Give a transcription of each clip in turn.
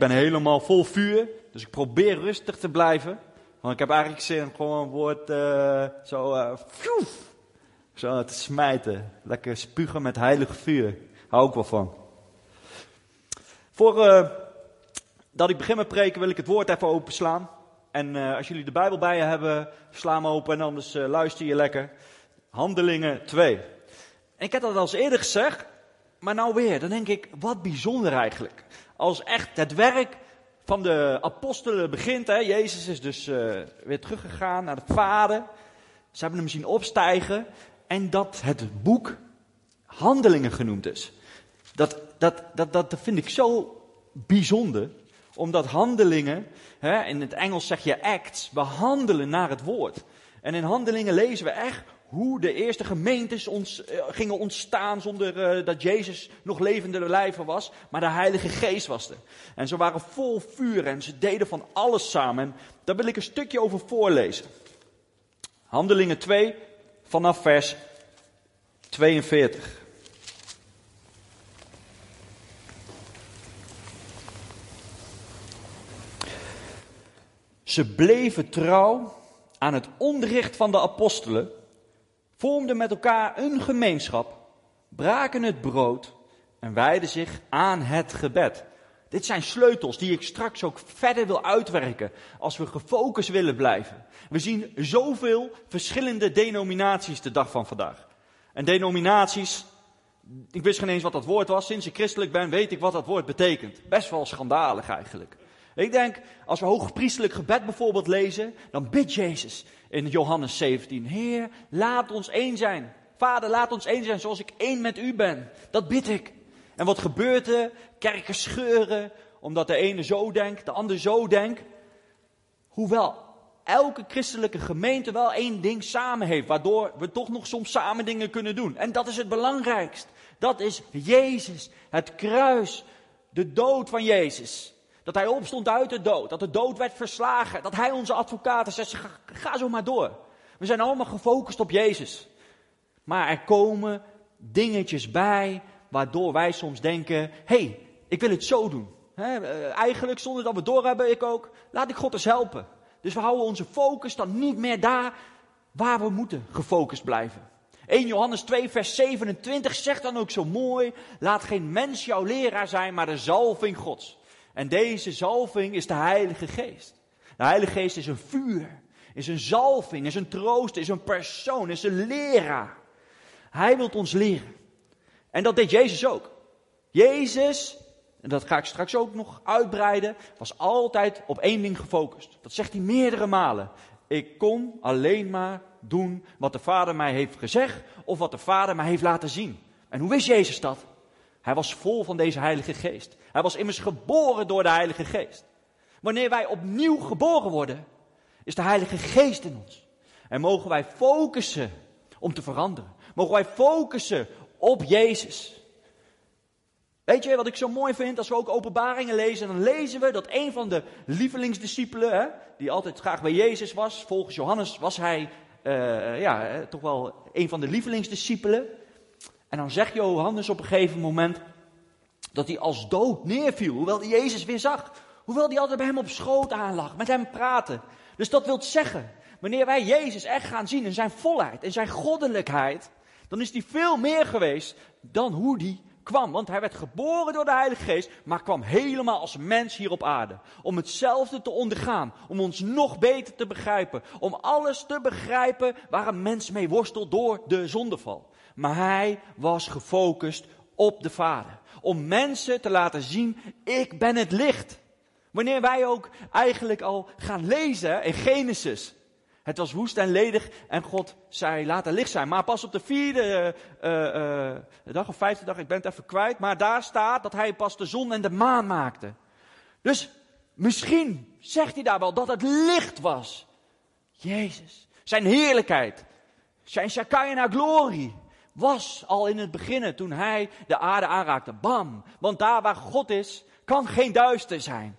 ben helemaal vol vuur, dus ik probeer rustig te blijven. Want ik heb eigenlijk zin gewoon een woord uh, zo, uh, zo te smijten. Lekker spugen met heilig vuur. Hou ik wel van. Voor uh, dat ik begin met preken wil ik het woord even openslaan. En als jullie de Bijbel bij je hebben, sla hem open en anders luister je lekker. Handelingen 2. En ik heb dat al eens eerder gezegd, maar nou weer. Dan denk ik, wat bijzonder eigenlijk. Als echt het werk van de apostelen begint. Hè. Jezus is dus uh, weer teruggegaan naar de vader. Ze hebben hem zien opstijgen. En dat het boek Handelingen genoemd is. Dat, dat, dat, dat vind ik zo bijzonder. Omdat handelingen, hè, in het Engels zeg je acts, we handelen naar het woord. En in handelingen lezen we echt hoe de eerste gemeentes ons, uh, gingen ontstaan zonder uh, dat Jezus nog levende lijven was, maar de Heilige Geest was er. En ze waren vol vuur en ze deden van alles samen. En daar wil ik een stukje over voorlezen. Handelingen 2 vanaf vers 42. Ze bleven trouw aan het onderricht van de apostelen vormden met elkaar een gemeenschap, braken het brood en wijden zich aan het gebed. Dit zijn sleutels die ik straks ook verder wil uitwerken als we gefocust willen blijven. We zien zoveel verschillende denominaties de dag van vandaag. En denominaties, ik wist geen eens wat dat woord was. Sinds ik christelijk ben weet ik wat dat woord betekent. Best wel schandalig eigenlijk. Ik denk, als we hoogpriestelijk gebed bijvoorbeeld lezen, dan bidt Jezus in Johannes 17. Heer, laat ons één zijn. Vader, laat ons één zijn zoals ik één met u ben. Dat bid ik. En wat gebeurt er? Kerken scheuren, omdat de ene zo denkt, de ander zo denkt. Hoewel elke christelijke gemeente wel één ding samen heeft, waardoor we toch nog soms samen dingen kunnen doen. En dat is het belangrijkst. Dat is Jezus, het kruis, de dood van Jezus. Dat hij opstond uit de dood. Dat de dood werd verslagen. Dat hij onze advocaat is. Zegt, ga, zo maar door. We zijn allemaal gefocust op Jezus. Maar er komen dingetjes bij waardoor wij soms denken: hey, ik wil het zo doen. Eh, eigenlijk zonder dat we doorhebben, ik ook. Laat ik God eens helpen. Dus we houden onze focus dan niet meer daar waar we moeten gefocust blijven. 1 Johannes 2, vers 27 zegt dan ook zo mooi: Laat geen mens jouw leraar zijn, maar de zalving Gods. En deze zalving is de Heilige Geest. De Heilige Geest is een vuur, is een zalving, is een troost, is een persoon, is een leraar. Hij wil ons leren. En dat deed Jezus ook. Jezus, en dat ga ik straks ook nog uitbreiden, was altijd op één ding gefocust. Dat zegt hij meerdere malen. Ik kon alleen maar doen wat de Vader mij heeft gezegd of wat de Vader mij heeft laten zien. En hoe wist Jezus dat? Hij was vol van deze Heilige Geest. Hij was immers geboren door de Heilige Geest. Wanneer wij opnieuw geboren worden, is de Heilige Geest in ons. En mogen wij focussen om te veranderen. Mogen wij focussen op Jezus. Weet je wat ik zo mooi vind? Als we ook openbaringen lezen, dan lezen we dat een van de lievelingsdiscipelen, hè, die altijd graag bij Jezus was, volgens Johannes was hij uh, ja, toch wel een van de lievelingsdiscipelen. En dan zegt Johannes op een gegeven moment dat hij als dood neerviel, hoewel Jezus weer zag. Hoewel hij altijd bij hem op schoot aanlag, met hem praten. Dus dat wil zeggen, wanneer wij Jezus echt gaan zien in zijn volheid, in zijn goddelijkheid, dan is hij veel meer geweest dan hoe hij kwam. Want hij werd geboren door de Heilige Geest, maar kwam helemaal als mens hier op aarde. Om hetzelfde te ondergaan, om ons nog beter te begrijpen, om alles te begrijpen waar een mens mee worstelt door de zondeval. Maar hij was gefocust op de Vader. Om mensen te laten zien, ik ben het licht. Wanneer wij ook eigenlijk al gaan lezen in Genesis. Het was woest en ledig en God zei, laat er licht zijn. Maar pas op de vierde uh, uh, dag of vijfde dag, ik ben het even kwijt. Maar daar staat dat hij pas de zon en de maan maakte. Dus misschien zegt hij daar wel dat het licht was. Jezus, zijn heerlijkheid, zijn Shekinah glorie was al in het begin toen hij de aarde aanraakte. Bam! Want daar waar God is, kan geen duister zijn.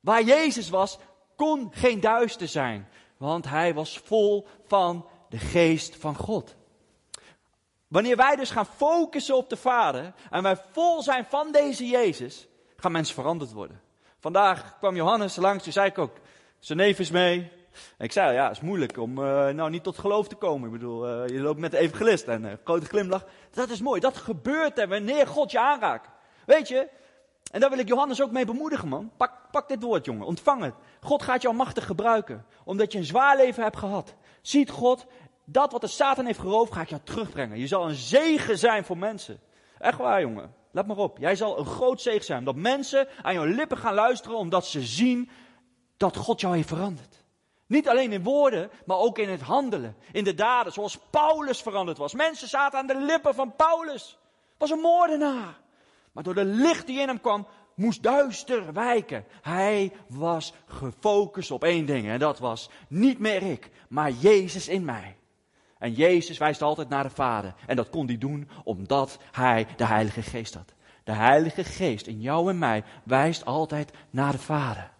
Waar Jezus was, kon geen duister zijn. Want hij was vol van de geest van God. Wanneer wij dus gaan focussen op de Vader en wij vol zijn van deze Jezus, gaan mensen veranderd worden. Vandaag kwam Johannes langs, toen zei ik ook, zijn neef is mee. Ik zei, ja, het is moeilijk om uh, nou niet tot geloof te komen. Ik bedoel, uh, je loopt met de evangelist en een uh, grote glimlach. Dat is mooi, dat gebeurt er wanneer God je aanraakt. Weet je, en daar wil ik Johannes ook mee bemoedigen, man. Pak, pak dit woord, jongen, ontvang het. God gaat jou machtig gebruiken, omdat je een zwaar leven hebt gehad. Ziet God, dat wat de Satan heeft geroofd, ga ik jou terugbrengen. Je zal een zegen zijn voor mensen. Echt waar, jongen. Let maar op. Jij zal een groot zegen zijn. Dat mensen aan jouw lippen gaan luisteren omdat ze zien dat God jou heeft veranderd. Niet alleen in woorden, maar ook in het handelen. In de daden, zoals Paulus veranderd was. Mensen zaten aan de lippen van Paulus. Was een moordenaar. Maar door de licht die in hem kwam, moest duister wijken. Hij was gefocust op één ding. En dat was niet meer ik, maar Jezus in mij. En Jezus wijst altijd naar de Vader. En dat kon hij doen omdat hij de Heilige Geest had. De Heilige Geest in jou en mij wijst altijd naar de Vader.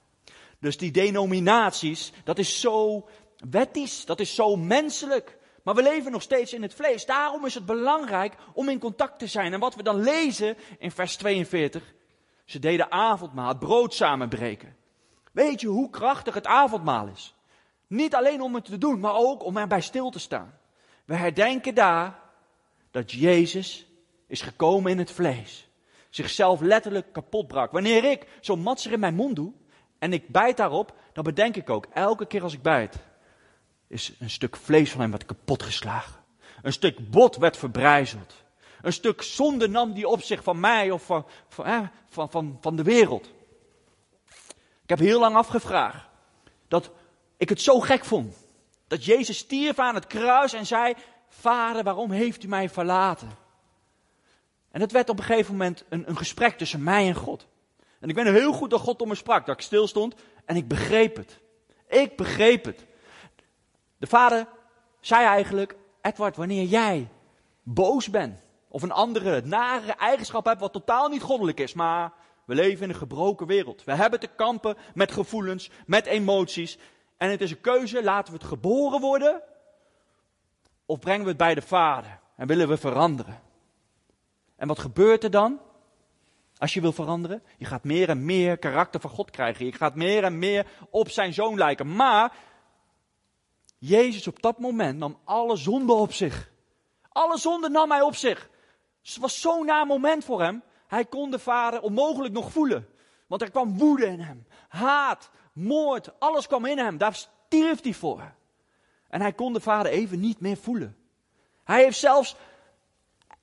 Dus die denominaties, dat is zo wettisch, dat is zo menselijk. Maar we leven nog steeds in het vlees. Daarom is het belangrijk om in contact te zijn. En wat we dan lezen in vers 42. Ze deden avondmaal, het brood samenbreken. Weet je hoe krachtig het avondmaal is? Niet alleen om het te doen, maar ook om erbij stil te staan. We herdenken daar dat Jezus is gekomen in het vlees. Zichzelf letterlijk kapot brak. Wanneer ik zo'n matser in mijn mond doe en ik bijt daarop, dan bedenk ik ook elke keer als ik bijt, is een stuk vlees van hem kapot geslagen. Een stuk bot werd verbrijzeld. Een stuk zonde nam die op zich van mij of van, van, van, van, van de wereld. Ik heb heel lang afgevraagd dat ik het zo gek vond. Dat Jezus stierf aan het kruis en zei: Vader, waarom heeft u mij verlaten? En het werd op een gegeven moment een, een gesprek tussen mij en God. En ik weet heel goed dat God tot me sprak, dat ik stil stond en ik begreep het. Ik begreep het. De vader zei eigenlijk, Edward, wanneer jij boos bent, of een andere nare eigenschap hebt wat totaal niet goddelijk is, maar we leven in een gebroken wereld. We hebben te kampen met gevoelens, met emoties. En het is een keuze, laten we het geboren worden, of brengen we het bij de vader en willen we veranderen. En wat gebeurt er dan? Als je wil veranderen, je gaat meer en meer karakter van God krijgen. Je gaat meer en meer op zijn zoon lijken. Maar Jezus op dat moment nam alle zonde op zich. Alle zonde nam hij op zich. Het was zo'n na moment voor hem. Hij kon de vader onmogelijk nog voelen. Want er kwam woede in hem. Haat, moord, alles kwam in hem. Daar stierf hij voor. En hij kon de vader even niet meer voelen. Hij heeft zelfs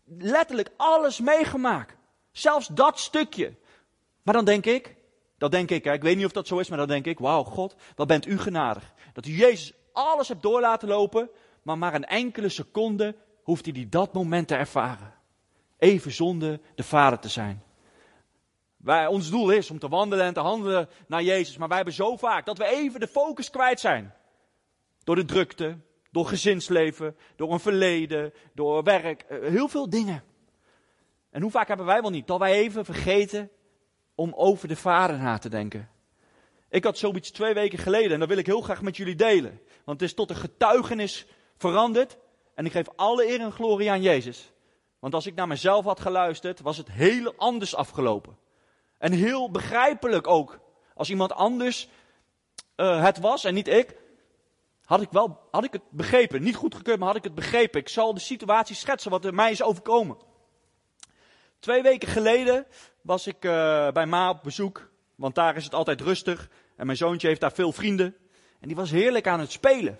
letterlijk alles meegemaakt. Zelfs dat stukje. Maar dan denk ik, dat denk ik, hè, ik weet niet of dat zo is, maar dan denk ik, wauw God, wat bent u genadig. Dat u Jezus alles hebt door laten lopen, maar maar een enkele seconde hoeft hij die dat moment te ervaren. Even zonder de Vader te zijn. Wij, ons doel is om te wandelen en te handelen naar Jezus, maar wij hebben zo vaak dat we even de focus kwijt zijn. Door de drukte, door gezinsleven, door een verleden, door werk, eh, heel veel dingen. En hoe vaak hebben wij wel niet dat wij even vergeten om over de Vader na te denken. Ik had zoiets twee weken geleden en dat wil ik heel graag met jullie delen. Want het is tot een getuigenis veranderd. En ik geef alle eer en glorie aan Jezus. Want als ik naar mezelf had geluisterd, was het heel anders afgelopen. En heel begrijpelijk ook. Als iemand anders uh, het was en niet ik, had ik, wel, had ik het begrepen. Niet goed gekeurd, maar had ik het begrepen. Ik zal de situatie schetsen wat er mij is overkomen. Twee weken geleden was ik uh, bij Ma op bezoek, want daar is het altijd rustig. En mijn zoontje heeft daar veel vrienden. En die was heerlijk aan het spelen.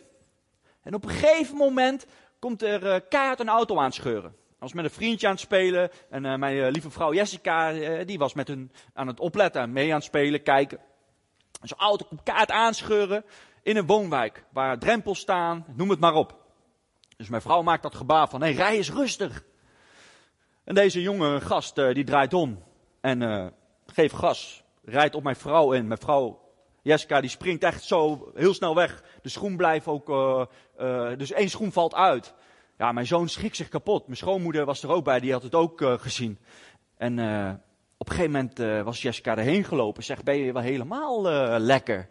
En op een gegeven moment komt er uh, keihard een auto aanscheuren. Ik was met een vriendje aan het spelen. En uh, mijn lieve vrouw Jessica, die was met hun aan het opletten, mee aan het spelen, kijken. En zo'n auto komt keihard aanscheuren in een woonwijk, waar drempels staan, noem het maar op. Dus mijn vrouw maakt dat gebaar van, hé, hey, rij eens rustig. En deze jonge gast, uh, die draait om en uh, geeft gas, rijdt op mijn vrouw in. Mijn vrouw Jessica, die springt echt zo heel snel weg. De schoen blijft ook, uh, dus één schoen valt uit. Ja, mijn zoon schrikt zich kapot. Mijn schoonmoeder was er ook bij, die had het ook gezien. En op een gegeven moment was Jessica erheen gelopen. Zegt, ben je wel helemaal lekker?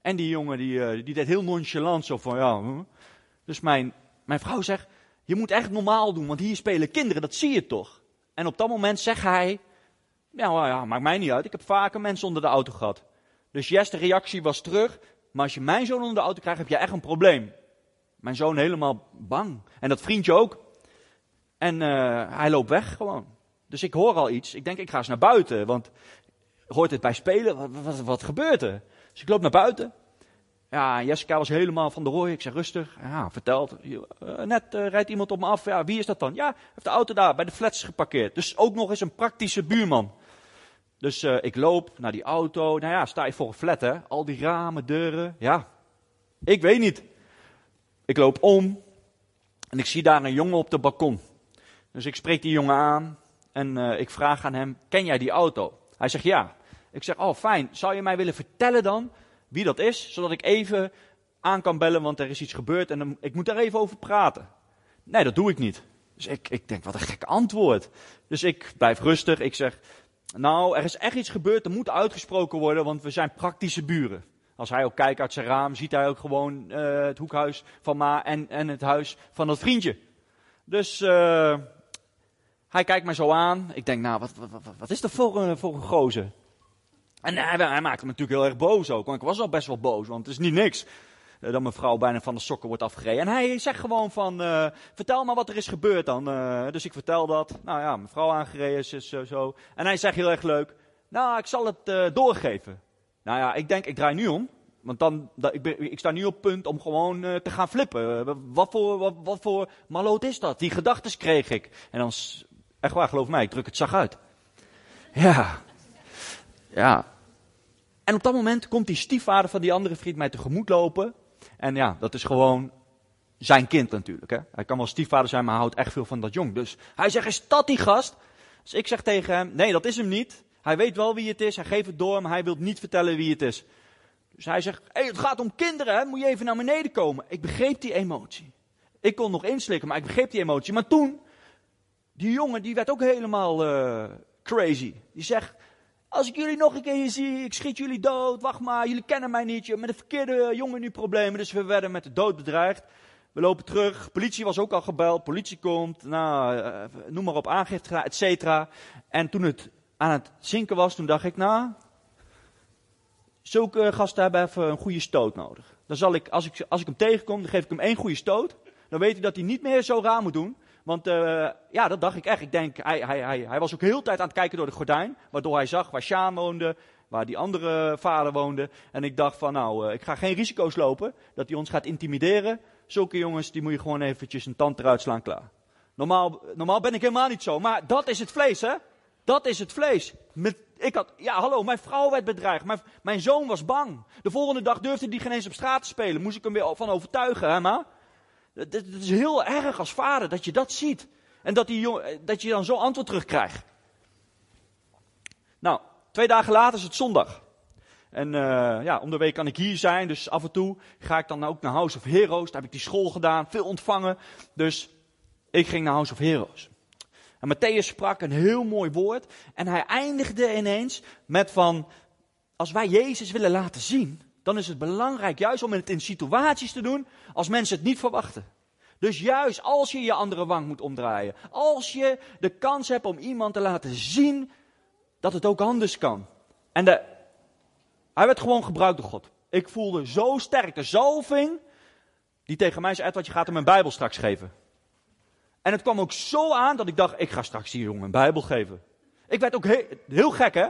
En die jongen, die, die deed heel nonchalant zo van, ja. Hm. Dus mijn, mijn vrouw zegt, je moet echt normaal doen, want hier spelen kinderen, dat zie je toch. En op dat moment zegt hij, nou ja, maakt mij niet uit. Ik heb vaker mensen onder de auto gehad. Dus yes, de reactie was terug. Maar als je mijn zoon onder de auto krijgt, heb je echt een probleem. Mijn zoon helemaal bang. En dat vriendje ook. En uh, hij loopt weg gewoon. Dus ik hoor al iets. Ik denk, ik ga eens naar buiten. Want hoort het bij spelen? Wat, wat, wat gebeurt er? Dus ik loop naar buiten. Ja, Jessica was helemaal van de rooi. Ik zeg rustig. Ja, vertelt. Uh, net uh, rijdt iemand op me af. Ja, wie is dat dan? Ja, heeft de auto daar bij de flats geparkeerd. Dus ook nog eens een praktische buurman. Dus uh, ik loop naar die auto. Nou ja, sta je voor een flat, hè? Al die ramen, deuren. Ja, ik weet niet. Ik loop om en ik zie daar een jongen op de balkon. Dus ik spreek die jongen aan en ik vraag aan hem: Ken jij die auto? Hij zegt ja. Ik zeg: Oh, fijn. Zou je mij willen vertellen dan wie dat is, zodat ik even aan kan bellen, want er is iets gebeurd en ik moet daar even over praten? Nee, dat doe ik niet. Dus ik, ik denk: Wat een gek antwoord. Dus ik blijf rustig. Ik zeg: nou, er is echt iets gebeurd, er moet uitgesproken worden, want we zijn praktische buren. Als hij ook kijkt uit zijn raam, ziet hij ook gewoon uh, het hoekhuis van Ma en, en het huis van dat vriendje. Dus uh, hij kijkt mij zo aan. Ik denk, nou, wat, wat, wat is dat voor een, voor een gozer? En hij, maakte me natuurlijk heel erg boos ook, want ik was al best wel boos, want het is niet niks dat mijn vrouw bijna van de sokken wordt afgereden. En hij zegt gewoon van, uh, vertel maar wat er is gebeurd dan. Uh, dus ik vertel dat. Nou ja, mijn vrouw aangereden is, uh, zo. En hij zegt heel erg leuk, nou ik zal het doorgeven. Nou ja, ik denk, ik draai nu om. Want dan, ik, ben, ik sta nu op punt om gewoon te gaan flippen. wat, voor, wat, voor maloot is dat? Die gedachten kreeg ik. En dan, echt waar, geloof mij, ik druk het zag uit. Ja. Ja. En op dat moment komt die stiefvader van die andere vriend mij tegemoet lopen. En ja, dat is gewoon zijn kind natuurlijk. Hè? Hij kan wel stiefvader zijn, maar hij houdt echt veel van dat jong. Dus hij zegt, is dat die gast? Dus ik zeg tegen hem, nee, dat is hem niet. Hij weet wel wie het is, hij geeft het door, maar hij wil niet vertellen wie het is. Dus hij zegt, hey, het gaat om kinderen, hè? moet je even naar beneden komen. Ik begreep die emotie. Ik kon nog inslikken, maar ik begreep die emotie. Maar toen, die jongen, die werd ook helemaal uh, crazy. Die zegt, als ik jullie nog een keer zie, ik schiet jullie dood. Wacht maar, jullie kennen mij niet. Je met de verkeerde jongen nu problemen. Dus we werden met de dood bedreigd. We lopen terug. Politie was ook al gebeld. Politie komt. Nou, uh, noem maar op, aangifte et cetera. En toen het aan het zinken was, toen dacht ik, nou, zulke gasten hebben even een goede stoot nodig. Dan zal ik, als ik, als ik hem tegenkom, dan geef ik hem één goede stoot. Dan weet hij dat hij niet meer zo raar moet doen. Want uh, ja, dat dacht ik echt. Ik denk, hij, hij, hij, hij was ook heel de tijd aan het kijken door de gordijn. Waardoor hij zag waar Sjaan woonde, waar die andere vader woonde. En ik dacht van, nou, uh, ik ga geen risico's lopen dat hij ons gaat intimideren. Zulke jongens, die moet je gewoon eventjes een tand eruit slaan, klaar. Normaal, normaal ben ik helemaal niet zo. Maar dat is het vlees, hè? Dat is het vlees. Ik had, ja, hallo, mijn vrouw werd bedreigd. Mijn, mijn zoon was bang. De volgende dag durfde hij geen eens op straat te spelen. Moest ik hem weer van overtuigen, hè, ma? Het is heel erg als vader dat je dat ziet. En dat, die jong, dat je dan zo'n antwoord terugkrijgt. Nou, twee dagen later is het zondag. En uh, ja, om de week kan ik hier zijn. Dus af en toe ga ik dan ook naar House of Heroes. Daar heb ik die school gedaan, veel ontvangen. Dus ik ging naar House of Heroes. En Matthäus sprak een heel mooi woord. En hij eindigde ineens met van, als wij Jezus willen laten zien, dan is het belangrijk juist om het in situaties te doen als mensen het niet verwachten. Dus juist als je je andere wang moet omdraaien, als je de kans hebt om iemand te laten zien dat het ook anders kan. En de, hij werd gewoon gebruikt door God. Ik voelde zo sterk de zalving die tegen mij zei, wat je gaat hem een Bijbel straks geven. En het kwam ook zo aan dat ik dacht, ik ga straks die jongen een Bijbel geven. Ik werd ook heel gek hè.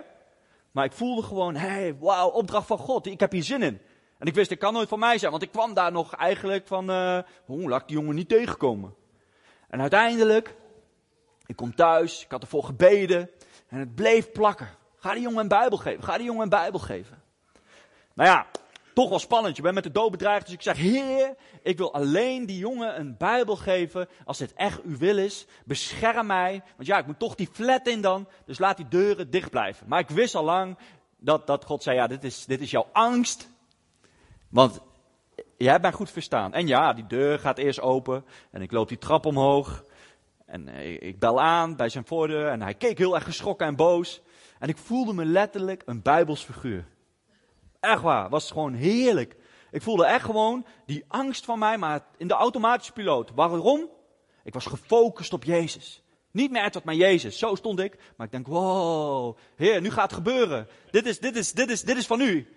Maar ik voelde gewoon, hé, hey, wauw, opdracht van God, ik heb hier zin in. En ik wist, het kan nooit van mij zijn, want ik kwam daar nog eigenlijk van, uh, oh, laat ik die jongen niet tegenkomen. En uiteindelijk, ik kom thuis, ik had ervoor gebeden en het bleef plakken. Ga die jongen een Bijbel geven, ga die jongen een Bijbel geven. Nou ja, toch wel spannend. Je bent met de dood bedreigd. Dus ik zeg, Heer, ik wil alleen die jongen een Bijbel geven. Als dit echt uw wil is. Bescherm mij. Want ja, ik moet toch die flat in dan. Dus laat die deuren dicht blijven. Maar ik wist al lang dat, dat God zei, ja, dit is, dit is jouw angst. Want jij hebt mij goed verstaan. En ja, die deur gaat eerst open. En ik loop die trap omhoog. En ik bel aan bij zijn voordeur. En hij keek heel erg geschrokken en boos. En ik voelde me letterlijk een Bijbelsfiguur. Echt waar, was gewoon heerlijk. Ik voelde echt gewoon die angst van mij, maar in de automatische piloot. Waarom? Ik was gefocust op Jezus. Niet meer Edward, maar Jezus. Zo stond ik. Maar ik denk, wow, heer, nu gaat het gebeuren. Dit is, dit is, dit is, dit is van u.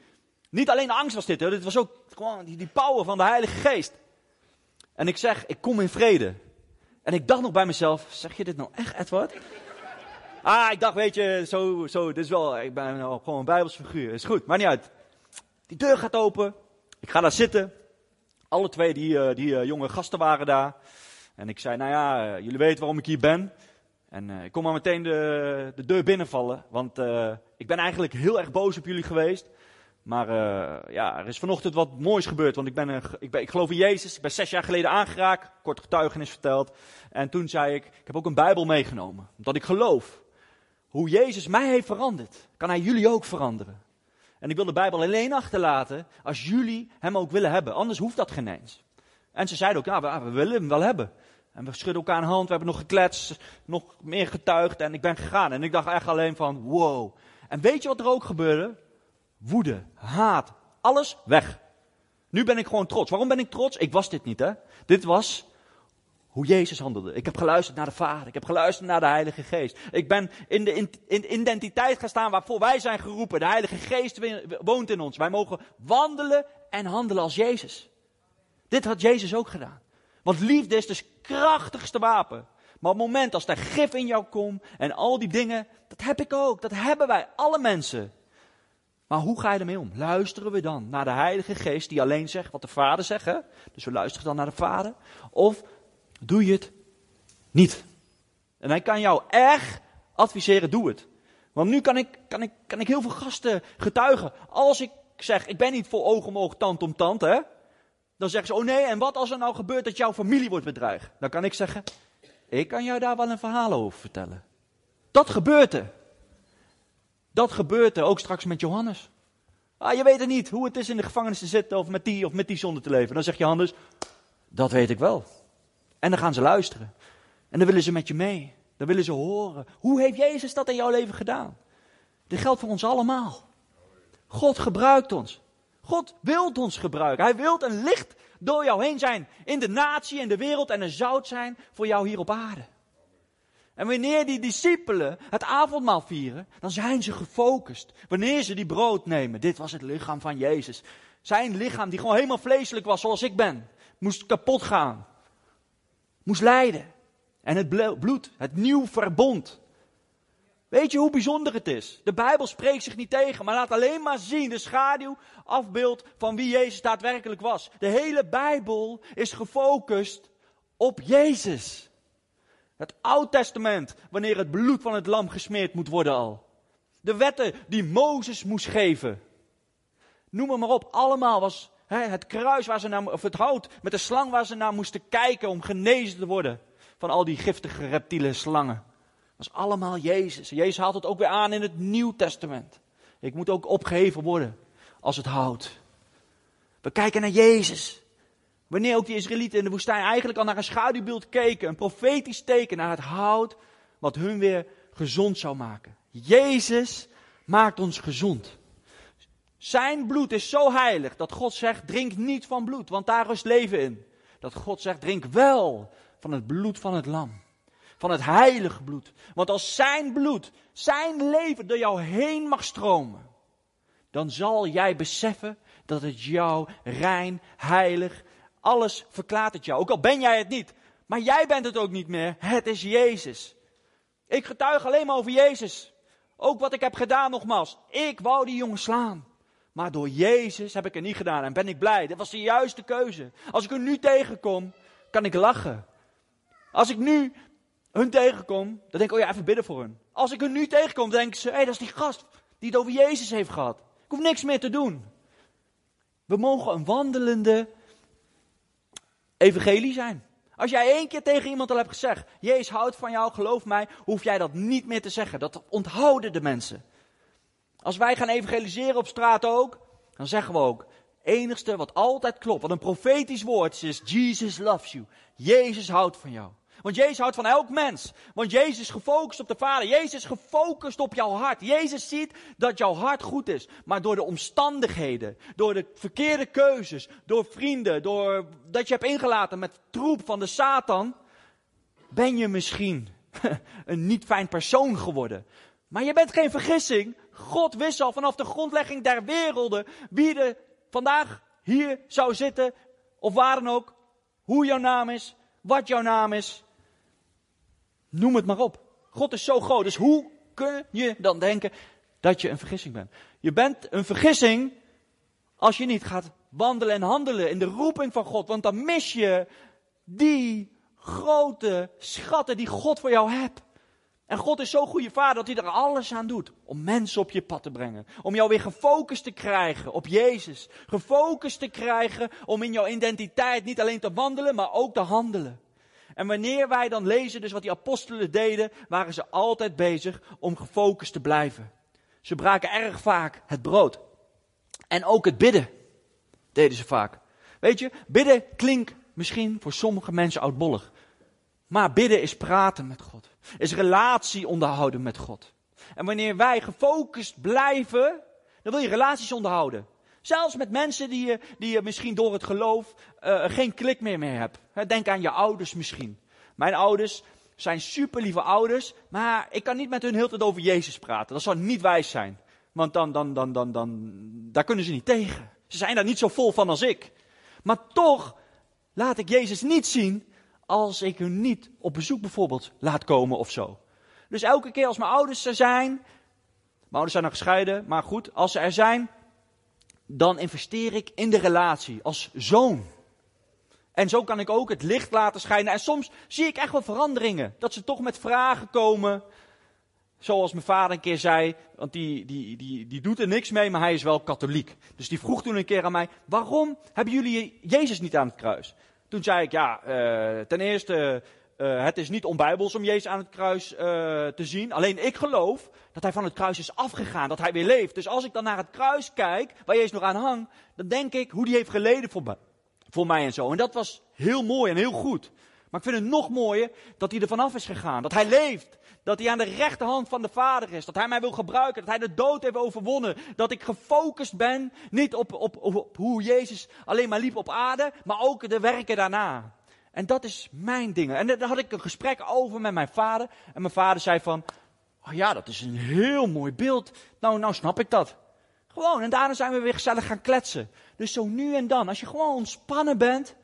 Niet alleen de angst was dit, hoor. dit was ook gewoon die, die power van de Heilige Geest. En ik zeg, ik kom in vrede. En ik dacht nog bij mezelf, zeg je dit nou echt, Edward? Ah, ik dacht, weet je, zo, zo, dit is wel, ik ben nou gewoon een bijbelsfiguur. Is goed, maar niet uit. Die deur gaat open. Ik ga daar zitten. Alle twee die, uh, die uh, jonge gasten waren daar. En ik zei, nou ja, uh, jullie weten waarom ik hier ben. En ik kom maar meteen de, de deur binnenvallen. Want ik ben eigenlijk heel erg boos op jullie geweest. Maar ja, er is vanochtend wat moois gebeurd. Want ik, ben, ik, ik geloof in Jezus. Ik ben zes jaar geleden aangeraakt. Kort getuigenis verteld. En toen zei ik, ik heb ook een Bijbel meegenomen. Omdat ik geloof. Hoe Jezus mij heeft veranderd, kan hij jullie ook veranderen. En ik wil de Bijbel alleen achterlaten als jullie hem ook willen hebben. Anders hoeft dat geen eens. En ze zeiden ook, ja, we, we willen hem wel hebben. En we schudden elkaar een hand, we hebben nog gekletst, nog meer getuigd en ik ben gegaan. En ik dacht echt alleen van, wow. En weet je wat er ook gebeurde? Woede, haat, alles weg. Nu ben ik gewoon trots. Waarom ben ik trots? Ik was dit niet, hè. Dit was hoe Jezus handelde. Ik heb geluisterd naar de Vader. Ik heb geluisterd naar de Heilige Geest. Ik ben in de, in, identiteit gaan staan waarvoor wij zijn geroepen. De Heilige Geest woont in ons. Wij mogen wandelen en handelen als Jezus. Dit had Jezus ook gedaan. Want liefde is dus krachtigste wapen. Maar op het moment als er gif in jou komt en al die dingen, dat heb ik ook. Dat hebben wij, alle mensen. Maar hoe ga je ermee om? Luisteren we dan naar de Heilige Geest die alleen zegt wat de Vader zegt? Hè? Dus we luisteren dan naar de Vader. Of doe je het niet. En hij kan jou echt adviseren, doe het. Want nu kan ik, kan ik, kan ik heel veel gasten getuigen. Als ik zeg, ik ben niet voor oog om oog, tand om tand, hè. Dan zeggen ze, oh nee, en wat als er nou gebeurt dat jouw familie wordt bedreigd? Dan kan ik zeggen, ik kan jou daar wel een verhaal over vertellen. Dat gebeurt er. Dat gebeurt er ook straks met Johannes. Ah, je weet het niet hoe het is in de gevangenis te zitten of met die of met die zonde te leven. Dan zegt Johannes, dat weet ik wel. En dan gaan ze luisteren. En dan willen ze met je mee. Dan willen ze horen. Hoe heeft Jezus dat in jouw leven gedaan? Dit geldt voor ons allemaal. God gebruikt ons. God wil ons gebruiken. Hij wil een licht door jou heen zijn. In de natie, in de wereld en een zout zijn voor jou hier op aarde. En wanneer die discipelen het avondmaal vieren, dan zijn ze gefocust. Wanneer ze die brood nemen, dit was het lichaam van Jezus. Zijn lichaam, die gewoon helemaal vleeselijk was zoals ik ben, moest kapot gaan moest lijden. En het bloed, het nieuw verbond. Weet je hoe bijzonder het is? De Bijbel spreekt zich niet tegen, maar laat alleen maar zien de schaduw, afbeeld van wie Jezus daadwerkelijk was. De hele Bijbel is gefocust op Jezus. Het Oud Testament, wanneer het bloed van het lam gesmeerd moet worden al. De wetten die Mozes moest geven. Noem maar op, allemaal was het kruis waar ze naar, of het hout met de slang waar ze naar moesten kijken om genezen te worden. Van al die giftige reptiele slangen. Dat is allemaal Jezus. Jezus haalt het ook weer aan in het Nieuw Testament. Ik moet ook opgeheven worden als het hout. We kijken naar Jezus. Wanneer ook die Israëlieten in de woestijn eigenlijk al naar een schaduwbeeld keken. Een profetisch teken naar het hout wat hun weer gezond zou maken. Jezus maakt ons gezond. Zijn bloed is zo heilig dat God zegt: drink niet van bloed, want daar rust leven in. Dat God zegt: drink wel van het bloed van het lam. Van het heilige bloed. Want als zijn bloed, zijn leven door jou heen mag stromen, dan zal jij beseffen dat het jou rein, heilig, alles verklaart het jou. Ook al ben jij het niet, maar jij bent het ook niet meer. Het is Jezus. Ik getuig alleen maar over Jezus. Ook wat ik heb gedaan nogmaals. Ik wou die jongen slaan. Maar door Jezus heb ik het niet gedaan en ben ik blij. Dat was de juiste keuze. Als ik hun nu tegenkom, kan ik lachen. Als ik nu hun tegenkom, dan denk ik, oh ja, even bidden voor hun. Als ik hun nu tegenkom, denk ze, hé, hey, dat is die gast die het over Jezus heeft gehad. Ik hoef niks meer te doen. We mogen een wandelende evangelie zijn. Als jij één keer tegen iemand al hebt gezegd, Jezus houdt van jou, geloof mij, hoef jij dat niet meer te zeggen. Dat onthouden de mensen. Als wij gaan evangeliseren op straat ook, dan zeggen we ook, enigste wat altijd klopt, wat een profetisch woord is, Jesus loves you. Jezus houdt van jou. Want Jezus houdt van elk mens. Want Jezus is gefocust op de Vader. Jezus is gefocust op jouw hart. Jezus ziet dat jouw hart goed is. Maar door de omstandigheden, door de verkeerde keuzes, door vrienden, door dat je hebt ingelaten met troep van de Satan, ben je misschien een niet fijn persoon geworden. Maar je bent geen vergissing. God wist al vanaf de grondlegging der werelden wie er vandaag hier zou zitten, of waar dan ook, hoe jouw naam is, wat jouw naam is. Noem het maar op. God is zo groot. Dus hoe kun je dan denken dat je een vergissing bent? Je bent een vergissing als je niet gaat wandelen en handelen in de roeping van God. Want dan mis je die grote schatten die God voor jou hebt. En God is zo'n goede vader dat hij er alles aan doet om mensen op je pad te brengen. Om jou weer gefocust te krijgen op Jezus. Gefocust te krijgen om in jouw identiteit niet alleen te wandelen, maar ook te handelen. En wanneer wij dan lezen dus wat die apostelen deden, waren ze altijd bezig om gefocust te blijven. Ze braken erg vaak het brood. En ook het bidden deden ze vaak. Weet je, bidden klinkt misschien voor sommige mensen oudbollig. Maar bidden is praten met God. Is relatie onderhouden met God. En wanneer wij gefocust blijven, dan wil je relaties onderhouden. Zelfs met mensen die je, die je misschien door het geloof uh, geen klik meer mee hebt. Denk aan je ouders misschien. Mijn ouders zijn super lieve ouders, maar ik kan niet met hun heel tijd over Jezus praten. Dat zou niet wijs zijn. Want dan, dan, dan, dan, dan, daar kunnen ze niet tegen. Ze zijn daar niet zo vol van als ik. Maar toch laat ik Jezus niet zien als ik hun niet op bezoek bijvoorbeeld laat komen of zo. Dus elke keer als mijn ouders er zijn, mijn ouders zijn nog gescheiden, maar goed, als ze er zijn, dan investeer ik in de relatie als zoon. En zo kan ik ook het licht laten schijnen. En soms zie ik echt wel veranderingen. Dat ze toch met vragen komen. Zoals mijn vader een keer zei, want die, die, die, die doet er niks mee, maar hij is wel katholiek. Dus die vroeg toen een keer aan mij, waarom hebben jullie Jezus niet aan het kruis? Toen zei ik, ja, uh, ten eerste, uh, het is niet onbijbels om Jezus aan het kruis uh, te zien. Alleen ik geloof dat hij van het kruis is afgegaan, dat hij weer leeft. Dus als ik dan naar het kruis kijk, waar Jezus nog aan hangt, dan denk ik hoe die heeft geleden voor voor mij en zo. En dat was heel mooi en heel goed. Maar ik vind het nog mooier dat hij er vanaf is gegaan. Dat hij leeft. Dat hij aan de rechterhand van de Vader is. Dat hij mij wil gebruiken. Dat hij de dood heeft overwonnen. Dat ik gefocust ben. Niet op, op, op, hoe Jezus alleen maar liep op aarde. Maar ook de werken daarna. En dat is mijn ding. En daar had ik een gesprek over met mijn vader. En mijn vader zei van. Oh ja, dat is een heel mooi beeld. Nou, nou snap ik dat. Gewoon. En daarna zijn we weer gezellig gaan kletsen. Dus zo nu en dan. Als je gewoon ontspannen bent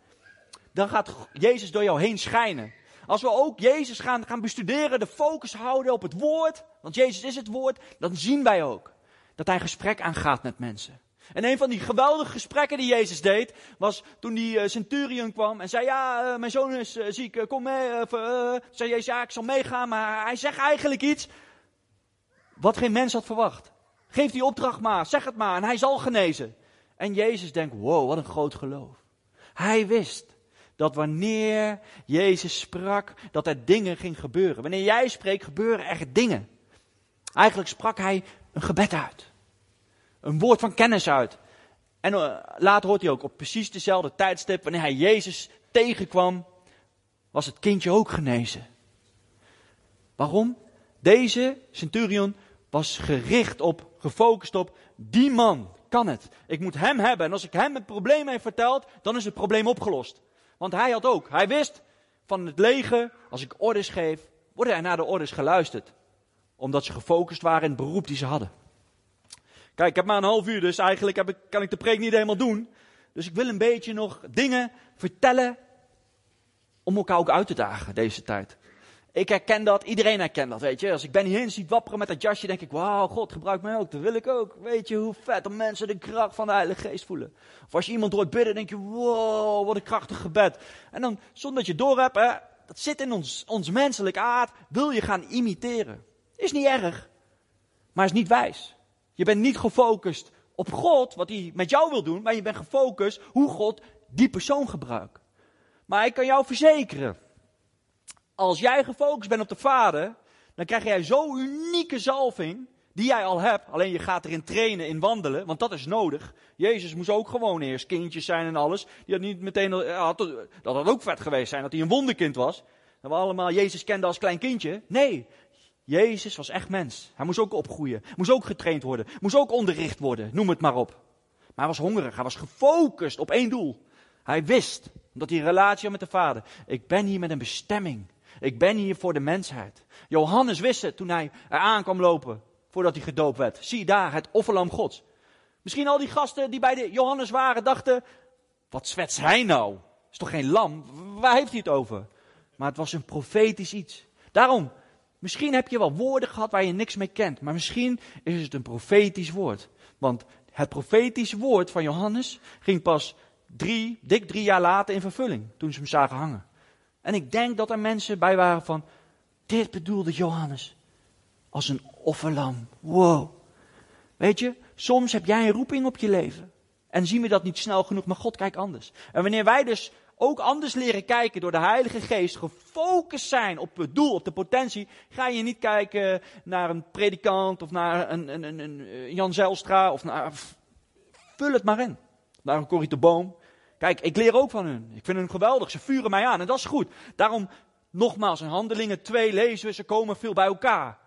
dan gaat Jezus door jou heen schijnen. Als we ook Jezus gaan, gaan bestuderen, de focus houden op het woord, want Jezus is het woord, dan zien wij ook dat hij gesprek aangaat met mensen. En een van die geweldige gesprekken die Jezus deed, was toen die uh, centurion kwam en zei, ja, uh, mijn zoon is uh, ziek, kom mee. zei Jezus, ja, ik zal meegaan, maar hij zegt eigenlijk iets wat geen mens had verwacht. Geef die opdracht maar, zeg het maar, en hij zal genezen. En Jezus denkt, wow, wat een groot geloof. Hij wist dat wanneer Jezus sprak, dat er dingen ging gebeuren. Wanneer jij spreekt, gebeuren er dingen. Eigenlijk sprak hij een gebed uit. Een woord van kennis uit. En uh, later hoort hij ook op precies dezelfde tijdstip, wanneer hij Jezus tegenkwam, was het kindje ook genezen. Waarom? Deze centurion was gericht op, gefocust op, die man kan het. Ik moet hem hebben. En als ik hem het probleem heb verteld, dan is het probleem opgelost. Want hij had ook, hij wist van het leger, als ik orders geef, worden er naar de orders geluisterd. Omdat ze gefocust waren in het beroep die ze hadden. Kijk, ik heb maar een half uur, dus eigenlijk heb ik, kan ik de preek niet helemaal doen. Dus ik wil een beetje nog dingen vertellen om elkaar ook uit te dagen deze tijd. Ik herken dat, iedereen herkent dat, weet je. Als ik Ben Hinn ziet wapperen met dat jasje, denk ik, wauw, God gebruikt mij ook, dat wil ik ook. Weet je hoe vet om mensen de kracht van de Heilige Geest voelen. Of als je iemand hoort bidden, denk je, wow, wat een krachtig gebed. En dan, zonder dat je door hebt, hè, dat zit in ons, ons menselijk aard, wil je gaan imiteren. Is niet erg, maar is niet wijs. Je bent niet gefocust op God, wat hij met jou wil doen, maar je bent gefocust hoe God die persoon gebruikt. Maar ik kan jou verzekeren, als jij gefocust bent op de Vader, dan krijg jij zo'n unieke zalving die jij al hebt. Alleen je gaat erin trainen, in wandelen, want dat is nodig. Jezus moest ook gewoon eerst kindjes zijn en alles. Die had niet meteen, had, dat had ook vet geweest zijn dat hij een wonderkind was. Dat we allemaal Jezus kenden als klein kindje. Nee, Jezus was echt mens. Hij moest ook opgroeien, moest ook getraind worden, moest ook onderricht worden, noem het maar op. Maar hij was hongerig, hij was gefocust op één doel. Hij wist, omdat hij een relatie had met de Vader, ik ben hier met een bestemming. Ik ben hier voor de mensheid. Johannes wist het toen hij eraan kwam lopen voordat hij gedoopt werd. Zie daar, het offerlam gods. Misschien al die gasten die bij de Johannes waren dachten, wat zwets hij nou? Is toch geen lam? Waar heeft hij het over? Maar het was een profetisch iets. Daarom, misschien heb je wel woorden gehad waar je niks mee kent. Maar misschien is het een profetisch woord. Want het profetisch woord van Johannes ging pas drie, dik drie jaar later in vervulling. Toen ze hem zagen hangen. En ik denk dat er mensen bij waren van, dit bedoelde Johannes. Als een offerlam. Wow. Weet je, soms heb jij een roeping op je leven. En zien we dat niet snel genoeg, maar God kijkt anders. En wanneer wij dus ook anders leren kijken door de Heilige Geest, gefocust zijn op het doel, op de potentie, ga je niet kijken naar een predikant of naar een, een, een, een Jan Zijlstra of naar. Vul het maar in. Naar een Corrie de Boom. Kijk, ik leer ook van hun. Ik vind hun geweldig. Ze vuren mij aan en dat is goed. Daarom, nogmaals, in Handelingen 2 lezen we, ze komen veel bij elkaar.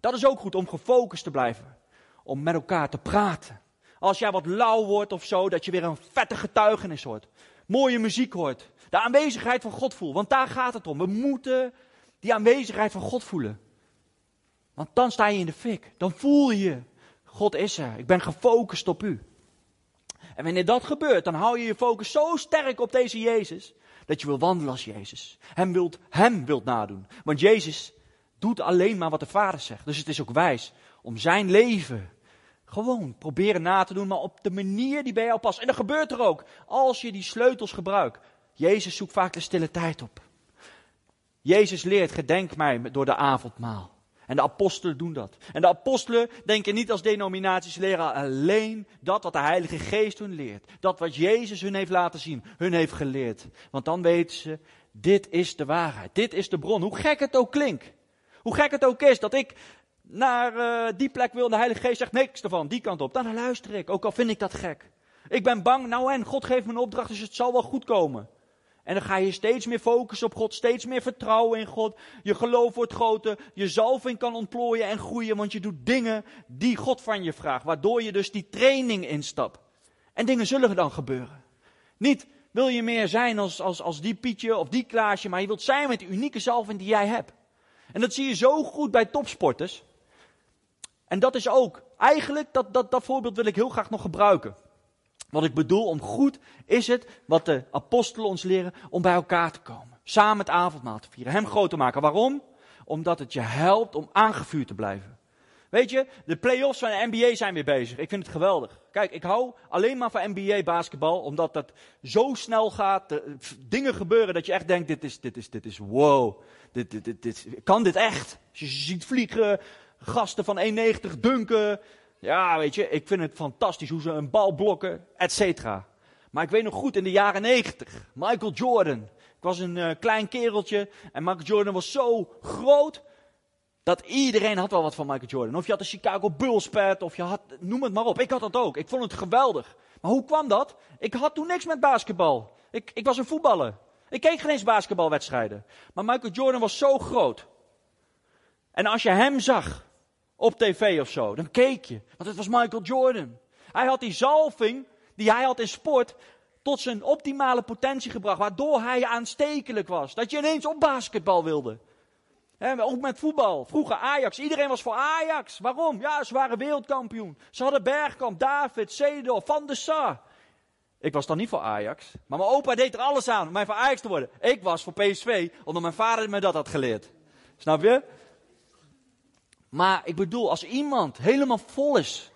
Dat is ook goed om gefocust te blijven. Om met elkaar te praten. Als jij wat lauw wordt of zo, dat je weer een vette getuigenis hoort. Mooie muziek hoort. De aanwezigheid van God voelt. Want daar gaat het om. We moeten die aanwezigheid van God voelen. Want dan sta je in de fik. Dan voel je, God is er. Ik ben gefocust op u. En wanneer dat gebeurt, dan hou je je focus zo sterk op deze Jezus, dat je wil wandelen als Jezus. Hem wilt, hem wilt nadoen. Want Jezus doet alleen maar wat de Vader zegt. Dus het is ook wijs om zijn leven gewoon proberen na te doen, maar op de manier die bij jou past. En dat gebeurt er ook, als je die sleutels gebruikt. Jezus zoekt vaak de stille tijd op. Jezus leert, gedenk mij door de avondmaal. En de apostelen doen dat. En de apostelen denken niet als denominaties leren alleen dat wat de Heilige Geest hun leert. Dat wat Jezus hun heeft laten zien, hun heeft geleerd. Want dan weten ze, dit is de waarheid. Dit is de bron. Hoe gek het ook klinkt. Hoe gek het ook is dat ik naar uh, die plek wil en de Heilige Geest zegt niks ervan, die kant op. Dan luister ik, ook al vind ik dat gek. Ik ben bang, nou en, God geeft me een opdracht, dus het zal wel goed komen. En dan ga je steeds meer focussen op God, steeds meer vertrouwen in God. Je geloof wordt groter, je zalving kan ontplooien en groeien, want je doet dingen die God van je vraagt. Waardoor je dus die training instapt. En dingen zullen dan gebeuren. Niet wil je meer zijn als, als, als die Pietje of die Klaasje, maar je wilt zijn met de unieke zalving die jij hebt. En dat zie je zo goed bij topsporters. En dat is ook, eigenlijk, dat, dat, dat voorbeeld wil ik heel graag nog gebruiken. Wat ik bedoel om goed is het, wat de apostelen ons leren, om bij elkaar te komen. Samen het avondmaal te vieren. Hem groot te maken. Waarom? Omdat het je helpt om aangevuurd te blijven. Weet je, de play-offs van de NBA zijn weer bezig. Ik vind het geweldig. Kijk, ik hou alleen maar van NBA basketbal, omdat dat zo snel gaat. De, dingen gebeuren dat je echt denkt, dit is, dit is, dit is wow. Dit, dit, dit, dit, kan dit echt? Als je ziet vliegen, gasten van 1,90 dunken. Ja, weet je, ik vind het fantastisch hoe ze een bal blokken, et cetera. Maar ik weet nog goed in de jaren 90, Michael Jordan. Ik was een uh, klein kereltje en Michael Jordan was zo groot dat iedereen had wel wat van Michael Jordan. Of je had de Chicago Bulls pet, of je had, noem het maar op. Ik had dat ook. Ik vond het geweldig. Maar hoe kwam dat? Ik had toen niks met basketbal. Ik, ik was een voetballer. Ik keek geen eens basketbalwedstrijden. Maar Michael Jordan was zo groot. En als je hem zag, op tv of zo. Dan keek je, want het was Michael Jordan. Hij had die zalving die hij had in sport tot zijn optimale potentie gebracht, waardoor hij aanstekelijk was. Dat je ineens op basketbal wilde. He, ook met voetbal. Vroeger Ajax. Iedereen was voor Ajax. Waarom? Ja, ze waren wereldkampioen. Ze hadden Bergkamp, David, Seedorf, Van der Sar. Ik was dan niet voor Ajax. Maar mijn opa deed er alles aan om mij voor Ajax te worden. Ik was voor PSV, omdat mijn vader me dat had geleerd. Snap je? Maar ik bedoel, als iemand helemaal vol is,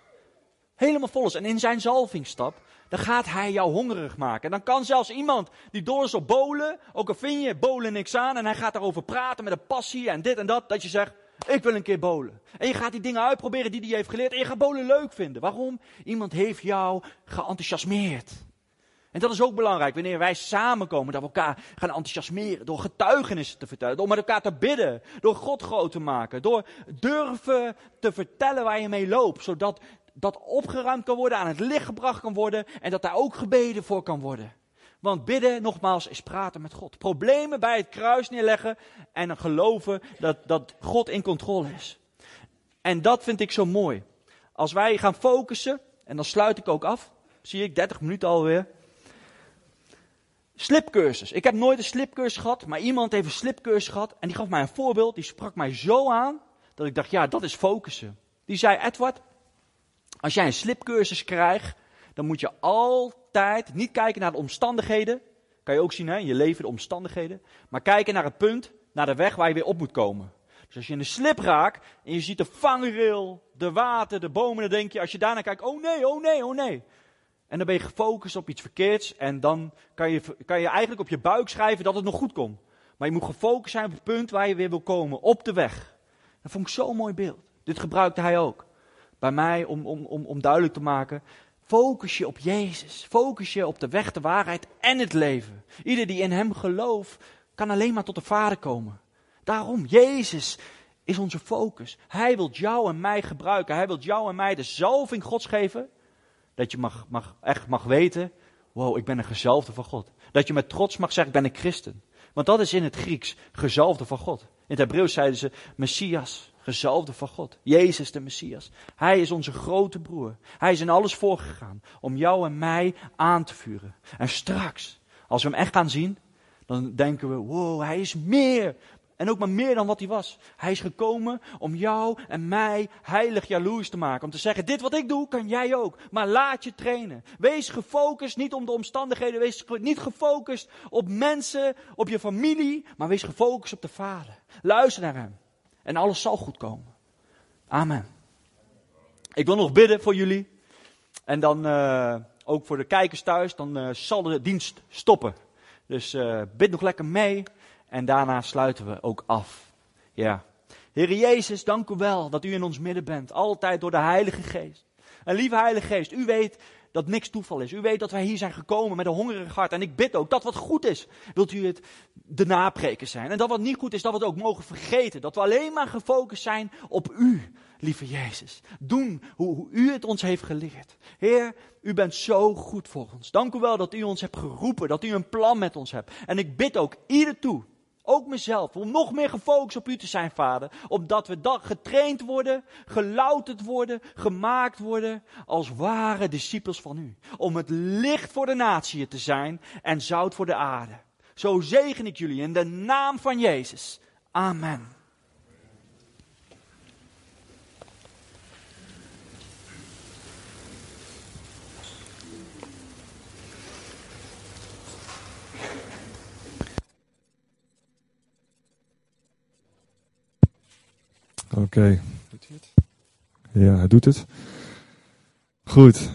helemaal vol is en in zijn zalving stapt, dan gaat hij jou hongerig maken. En dan kan zelfs iemand die door is op bolen, ook al vind je bolen niks aan, en hij gaat daarover praten met een passie en dit en dat, dat je zegt, ik wil een keer bolen. En je gaat die dingen uitproberen die hij heeft geleerd en je gaat bolen leuk vinden. Waarom? Iemand heeft jou geenthousiasmeerd. En dat is ook belangrijk wanneer wij samenkomen, dat we elkaar gaan enthousiasmeren. Door getuigenissen te vertellen, door met elkaar te bidden, door God groot te maken. Door durven te vertellen waar je mee loopt, zodat dat opgeruimd kan worden, aan het licht gebracht kan worden en dat daar ook gebeden voor kan worden. Want bidden, nogmaals, is praten met God. Problemen bij het kruis neerleggen en dan geloven dat, dat God in controle is. En dat vind ik zo mooi. Als wij gaan focussen, en dan sluit ik ook af, zie ik 30 minuten alweer Slipcursus. Ik heb nooit een slipcursus gehad, maar iemand heeft een slipcursus gehad. En die gaf mij een voorbeeld, die sprak mij zo aan, dat ik dacht, ja, dat is focussen. Die zei, Edward, als jij een slipcursus krijgt, dan moet je altijd niet kijken naar de omstandigheden. Kan je ook zien, hè, in je leven de omstandigheden. Maar kijken naar het punt, naar de weg waar je weer op moet komen. Dus als je in de slip raakt en je ziet de vangrail, de water, de bomen, dan denk je, als je daarna kijkt, oh nee, oh nee, oh nee. En dan ben je gefocust op iets verkeerds en dan kan je, kan je eigenlijk op je buik schrijven dat het nog goed komt. Maar je moet gefocust zijn op het punt waar je weer wil komen, op de weg. Dat vond ik zo'n mooi beeld. Dit gebruikte hij ook. Bij mij om, om, om, om duidelijk te maken, focus je op Jezus. Focus je op de weg, de waarheid en het leven. Ieder die in hem gelooft, kan alleen maar tot de Vader komen. Daarom, Jezus is onze focus. Hij wil jou en mij gebruiken. Hij wil jou en mij de zalving Gods geven. Dat je mag, mag, echt mag weten, wow, ik ben een gezalfde van God. Dat je met trots mag zeggen, ik ben een christen. Want dat is in het Grieks, gezalfde van God. In het Hebreeuws zeiden ze, Messias, gezalfde van God. Jezus de Messias. Hij is onze grote broer. Hij is in alles voorgegaan om jou en mij aan te vuren. En straks, als we hem echt gaan zien, dan denken we, wow, hij is meer en ook maar meer dan wat hij was. Hij is gekomen om jou en mij heilig jaloers te maken. Om te zeggen, dit wat ik doe, kan jij ook. Maar laat je trainen. Wees gefocust niet om de omstandigheden. Wees niet gefocust op mensen, op je familie. Maar wees gefocust op de Vader. Luister naar hem. En alles zal goed komen. Amen. Ik wil nog bidden voor jullie. En dan uh, ook voor de kijkers thuis. Dan uh, zal de dienst stoppen. Dus uh, bid nog lekker mee. En daarna sluiten we ook af. Ja. Heer Jezus, dank u wel dat u in ons midden bent. Altijd door de Heilige Geest. En lieve Heilige Geest, u weet dat niks toeval is. U weet dat wij hier zijn gekomen met een hongerig hart. En ik bid ook dat wat goed is, wilt u het de napreken zijn. En dat wat niet goed is, dat we het ook mogen vergeten. Dat we alleen maar gefocust zijn op u, lieve Jezus. Doen hoe, hoe u het ons heeft geleerd. Heer, u bent zo goed voor ons. Dank u wel dat u ons hebt geroepen, dat u een plan met ons hebt. En ik bid ook ieder toe ook mezelf, om nog meer gefocust op u te zijn, vader. Opdat we dan getraind worden, gelouterd worden, gemaakt worden als ware discipels van u. Om het licht voor de natie te zijn en zout voor de aarde. Zo zegen ik jullie in de naam van Jezus. Amen. Oké. Het? Ja, hij doet het. Goed.